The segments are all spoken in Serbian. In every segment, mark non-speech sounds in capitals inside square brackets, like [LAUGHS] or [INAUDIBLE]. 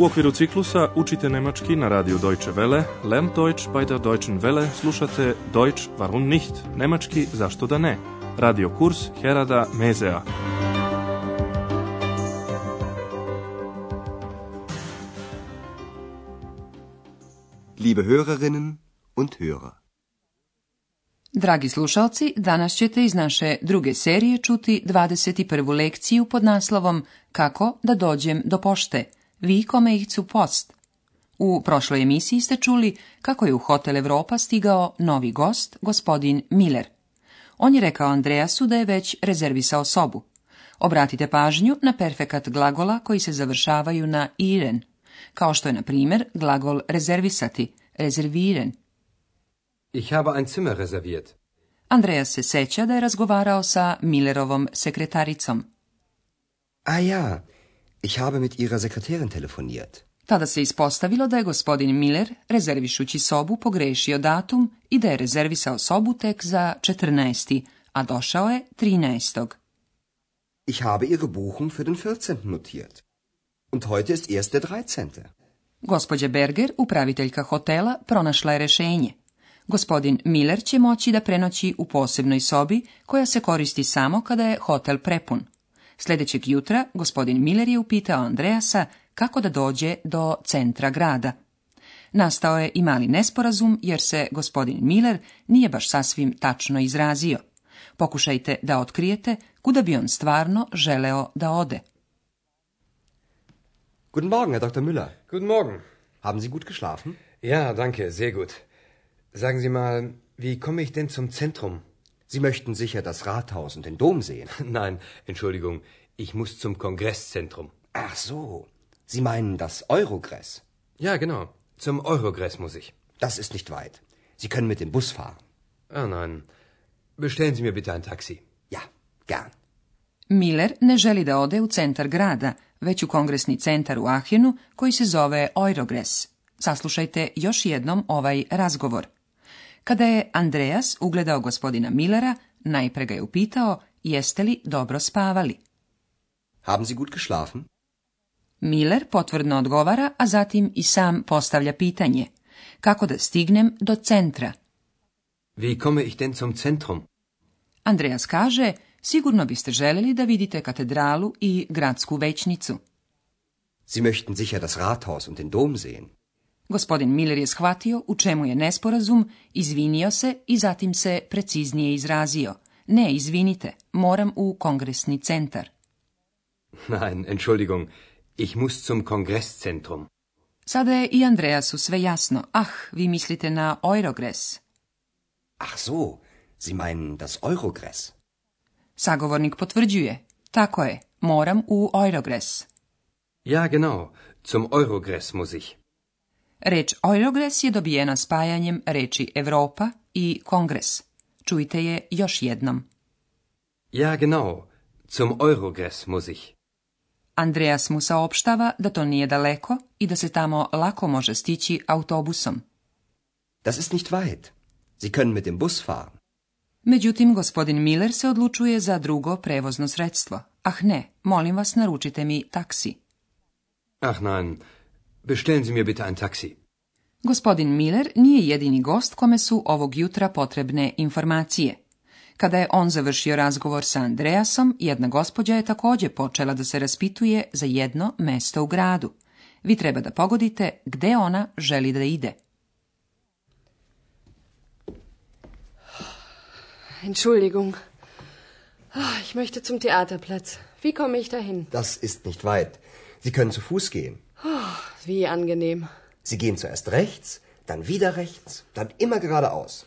U okviru ciklusa učite nemački na radiju Deutsche Welle, Lern Deutsch bei der Deutschen Welle slušate Deutsch warum nicht, nemački zašto da ne, radio kurs Herada Mezea. Liebe Hörerinnen und Hörer. Dragi slušalci, danas ćete iz naše druge serije čuti 21. lekciju pod naslovom Kako da dođem do pošte – vikome post. U prošloj emisiji ste čuli kako je u Hotel Europa stigao novi gost, gospodin Miller. On je rekao Andreasu da je već rezervisao sobu. Obratite pažnju na perfekat glagola koji se završavaju na iren, kao što je na primjer glagol rezervisati, rezerviren. Ich habe ein Zimmer Andreas se seća da je razgovarao sa Millerovom sekretaricom. A ah ja, Ich habe mit ihrer Sekretärin telefoniert. Tada se ispostavilo da je gospodin Miller, rezervišući sobu, pogrešio datum i da je rezervisao sobu tek za 14. a došao je 13. Ich habe ihre Buchung für den 14. notiert. Und heute ist erst der 13. Gospodje Berger, upraviteljka hotela, pronašla je rešenje. Gospodin Miller će moći da prenoći u posebnoj sobi koja se koristi samo kada je hotel prepun. Sljedećeg jutra gospodin Miller je upitao Andreasa kako da dođe do centra grada. Nastao je i mali nesporazum jer se gospodin Miller nije baš sasvim tačno izrazio. Pokušajte da otkrijete kuda bi on stvarno želeo da ode. Guten Morgen, Herr Dr. Müller. Guten Morgen. Haben Sie gut geschlafen? Ja, danke, sehr gut. Sagen Sie mal, wie komme ich denn zum Zentrum? Sie möchten sicher das Rathaus und den Dom sehen. [LAUGHS] Nein, Entschuldigung, ich muss zum Kongresszentrum. Ach so, Sie meinen das Eurogress? Ja, genau. Zum Eurogress muss ich. Das ist nicht weit. Sie können mit dem Bus fahren. Ah, nein. Bestellen Sie mir bitte ein Taxi. Ja, gern. Miller ne želi da ode u centar grada, već u kongresni centar u Ahenu koji se zove Eurogress. Saslušajte još jednom ovaj razgovor. Kada je Andreas ugledao gospodina Millera, najpre ga je upitao jeste li dobro spavali. Haben Sie gut geschlafen? Miller potvrdno odgovara, a zatim i sam postavlja pitanje. Kako da stignem do centra? Wie komme ich denn zum Zentrum? Andreas kaže, sigurno biste željeli da vidite katedralu i gradsku većnicu. Sie möchten sicher das Rathaus und den Dom sehen. Gospodin Miller je shvatio u čemu je nesporazum, izvinio se i zatim se preciznije izrazio. Ne, izvinite, moram u kongresni centar. Nein, entschuldigung, ich muss zum Kongresszentrum. Sada je i Andreasu sve jasno. Ah, vi mislite na Eurogres. Ach so, Sie meinen das Eurogres. Sagovornik potvrđuje. Tako je, moram u Eurogres. Ja, genau, zum Eurogres muss ich. Reč oerogres je dobijena spajanjem reči Europa i kongres. Čujte je još jednom. Ja, genau. Zum Eurogres muss ich. Andreas mu saopštava da to nije daleko i da se tamo lako može stići autobusom. Das ist nicht weit. Sie können mit dem Bus fahren. Međutim, gospodin Miller se odlučuje za drugo prevozno sredstvo. Ah ne, molim vas, naručite mi taksi. Ach nein, Bestellen Sie mir bitte ein taxi. Gospodin Miller nije jedini gost kome su ovog jutra potrebne informacije. Kada je on završio razgovor sa Andreasom, jedna gospođa je također počela da se raspituje za jedno mesto u gradu. Vi treba da pogodite gde ona želi da ide. Entschuldigung. Ah, ich möchte zum Theaterplatz. Wie komme ich dahin? Das ist nicht weit. Sie können zu Fuß gehen. Oh, wie angenehm. Sie gehen zuerst rechts, dann wieder rechts, dann immer geradeaus.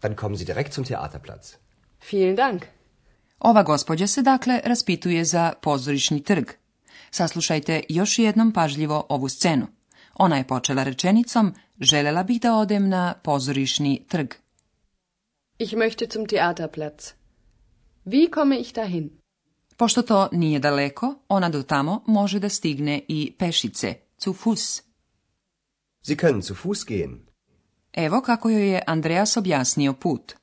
Dann kommen Sie direkt zum Theaterplatz. Vielen Dank. Ova gospođa se dakle raspituje za pozorišni trg. Saslušajte još jednom pažljivo ovu scenu. Ona je počela rečenicom, želela bih da odem na pozorišni trg. Ich möchte zum Theaterplatz. Wie komme ich dahin? Pošto to nije daleko, ona do tamo može da stigne i pešice, zu Fuß. Sie können zu Fuß gehen. Evo kako joj je Andreas objasnio put.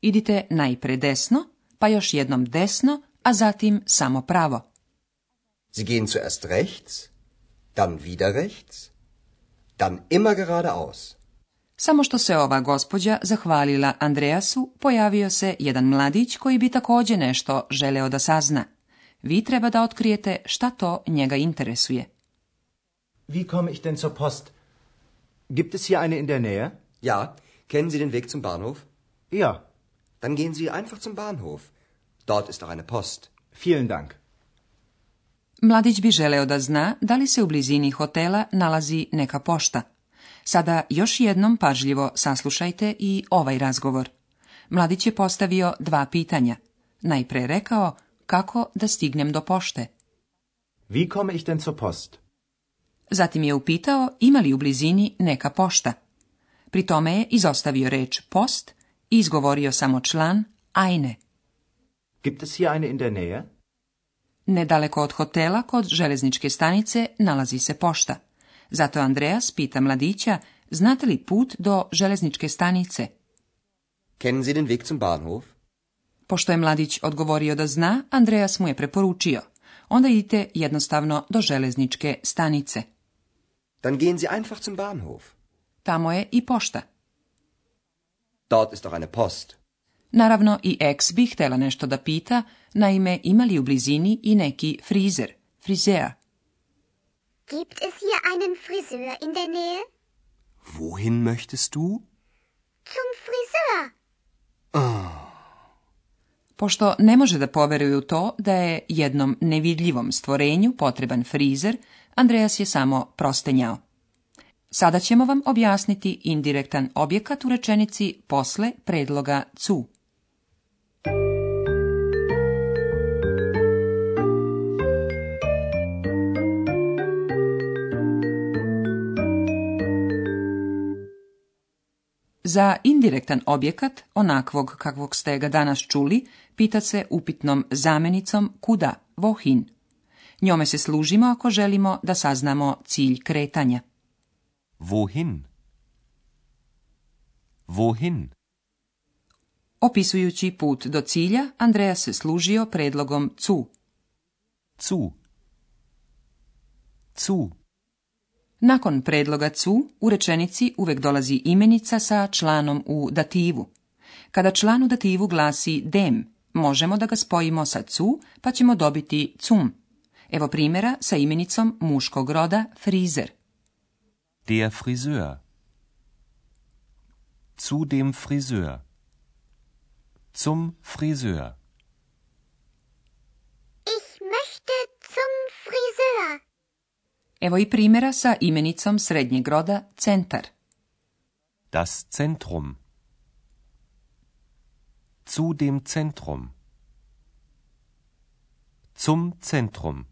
Idite najpre desno, pa još jednom desno, a zatim samo pravo. Sie gehen zuerst rechts, dann wieder rechts, dann immer geradeaus. Samo što se ova gospođa zahvalila Andreasu, pojavio se jedan mladić koji bi također nešto želeo da sazna. Vi treba da otkrijete šta to njega interesuje. Wie komme ich denn zur Post? Gibt es hier eine in der Nähe? Ja, kennen Sie den Weg zum Bahnhof? Ja. Dann gehen Sie einfach zum Bahnhof. Dort ist auch eine Post. Vielen Dank. Mladić bi želeo da zna da li se u blizini hotela nalazi neka pošta. Sada još jednom pažljivo saslušajte i ovaj razgovor. Mladić je postavio dva pitanja. Najpre rekao kako da stignem do pošte. Wie komme ich denn zur Post? Zatim je upitao ima li u blizini neka pošta. Pri tome je izostavio reč post i izgovorio samo član ajne. Gibt es hier eine in der Nähe? Nedaleko od hotela kod železničke stanice nalazi se pošta. Zato Andreas pita mladića, znate li put do železničke stanice? Kennen Sie den Weg zum Bahnhof? Pošto je mladić odgovorio da zna, Andreas mu je preporučio. Onda idite jednostavno do železničke stanice. Dann gehen Sie einfach zum Bahnhof. Tamo je i pošta. Dort ist doch eine Post. Naravno i ex bi htjela nešto da pita, naime imali u blizini i neki frizer, frizea. Gibt es hier einen Friseur in der Nähe? Wohin möchtest du? Zum Friseur. Ah. Pošto ne može da poveruje u to da je jednom nevidljivom stvorenju potreban frizer, Andreas je samo prostenjao. Sada ćemo vam objasniti indirektan objekat u rečenici posle predloga cu. za indirektan objekat, onakvog kakvog ste ga danas čuli, pita se upitnom zamenicom kuda, vohin. Njome se služimo ako želimo da saznamo cilj kretanja. Vohin? Vohin? Opisujući put do cilja, Andreja se služio predlogom cu. Cu. Cu. Nakon predloga cu u rečenici uvek dolazi imenica sa članom u dativu. Kada član u dativu glasi dem, možemo da ga spojimo sa cu pa ćemo dobiti cum. Evo primjera sa imenicom muškog roda frizer. Der Friseur. Zu dem Friseur. Zum Friseur. Evo i primjera sa imenicom srednjeg roda centar. Das Zentrum. Zu dem Zentrum. Zum Zentrum.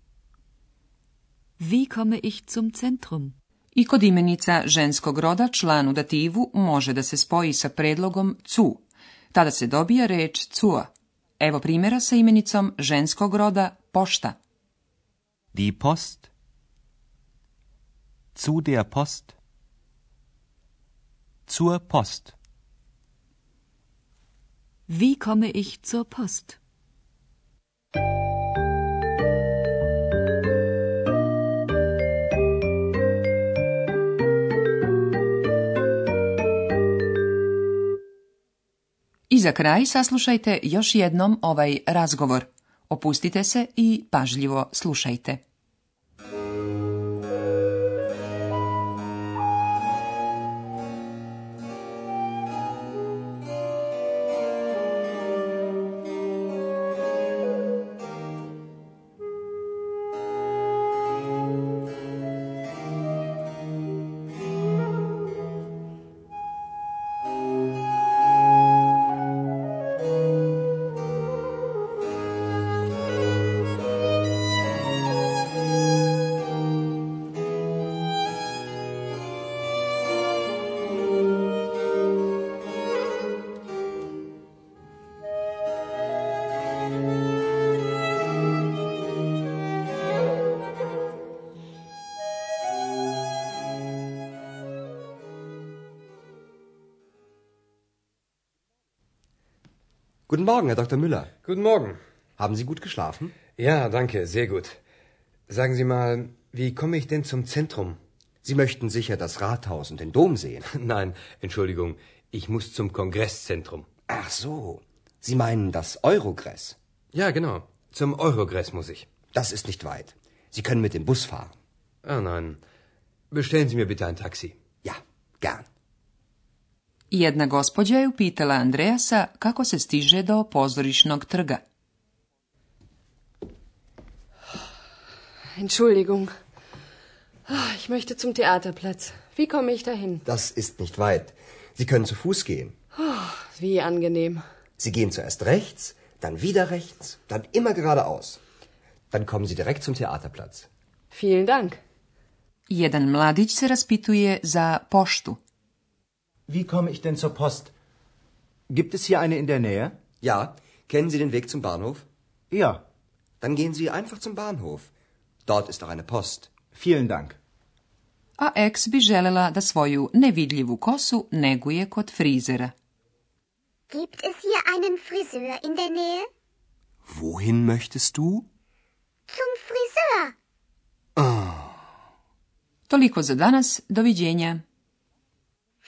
Wie komme ich zum Zentrum? I kod imenica ženskog roda članu u dativu može da se spoji sa predlogom cu. Tada se dobija reč cua. Evo primjera sa imenicom ženskog roda pošta. Die Post. Zu der Post. Zur Post. Wie komme ich zur Post? I za kraj saslušajte još jednom ovaj razgovor. Opustite se i pažljivo slušajte. Guten Morgen, Herr Dr. Müller. Guten Morgen. Haben Sie gut geschlafen? Ja, danke, sehr gut. Sagen Sie mal, wie komme ich denn zum Zentrum? Sie möchten sicher das Rathaus und den Dom sehen. [LAUGHS] Nein, Entschuldigung, ich muss zum Kongresszentrum. Ach so, Sie meinen das Eurogress? Ja, genau. Zum Eurogress muss ich. Das ist nicht weit. Sie können mit dem Bus fahren. Ah, nein. Bestellen Sie mir bitte ein Taxi. Ja, gern. Jedna gospođa je upitala Andreasa kako se stiže do pozorišnog trga. Entschuldigung. Ah, ich möchte zum Theaterplatz. Wie komme ich dahin? Das ist nicht weit. Sie können zu Fuß gehen. Ah, wie angenehm. Sie gehen zuerst rechts, dann wieder rechts, dann immer geradeaus. Dann kommen Sie direkt zum Theaterplatz. Vielen Dank. Jedan Mladic se raspituje za poštu. Wie komme ich denn zur Post? Gibt es hier eine in der Nähe? Ja. Kennen Sie den Weg zum Bahnhof? Ja. Dann gehen Sie einfach zum Bahnhof. Dort ist auch eine Post. Vielen Dank. A Ex bi želela da svoju nevidljivu kosu neguje kod frizera. Gibt es hier einen Friseur in der Nähe? Wohin möchtest du? Zum Friseur. Oh. Toliko za danas. Doviđenja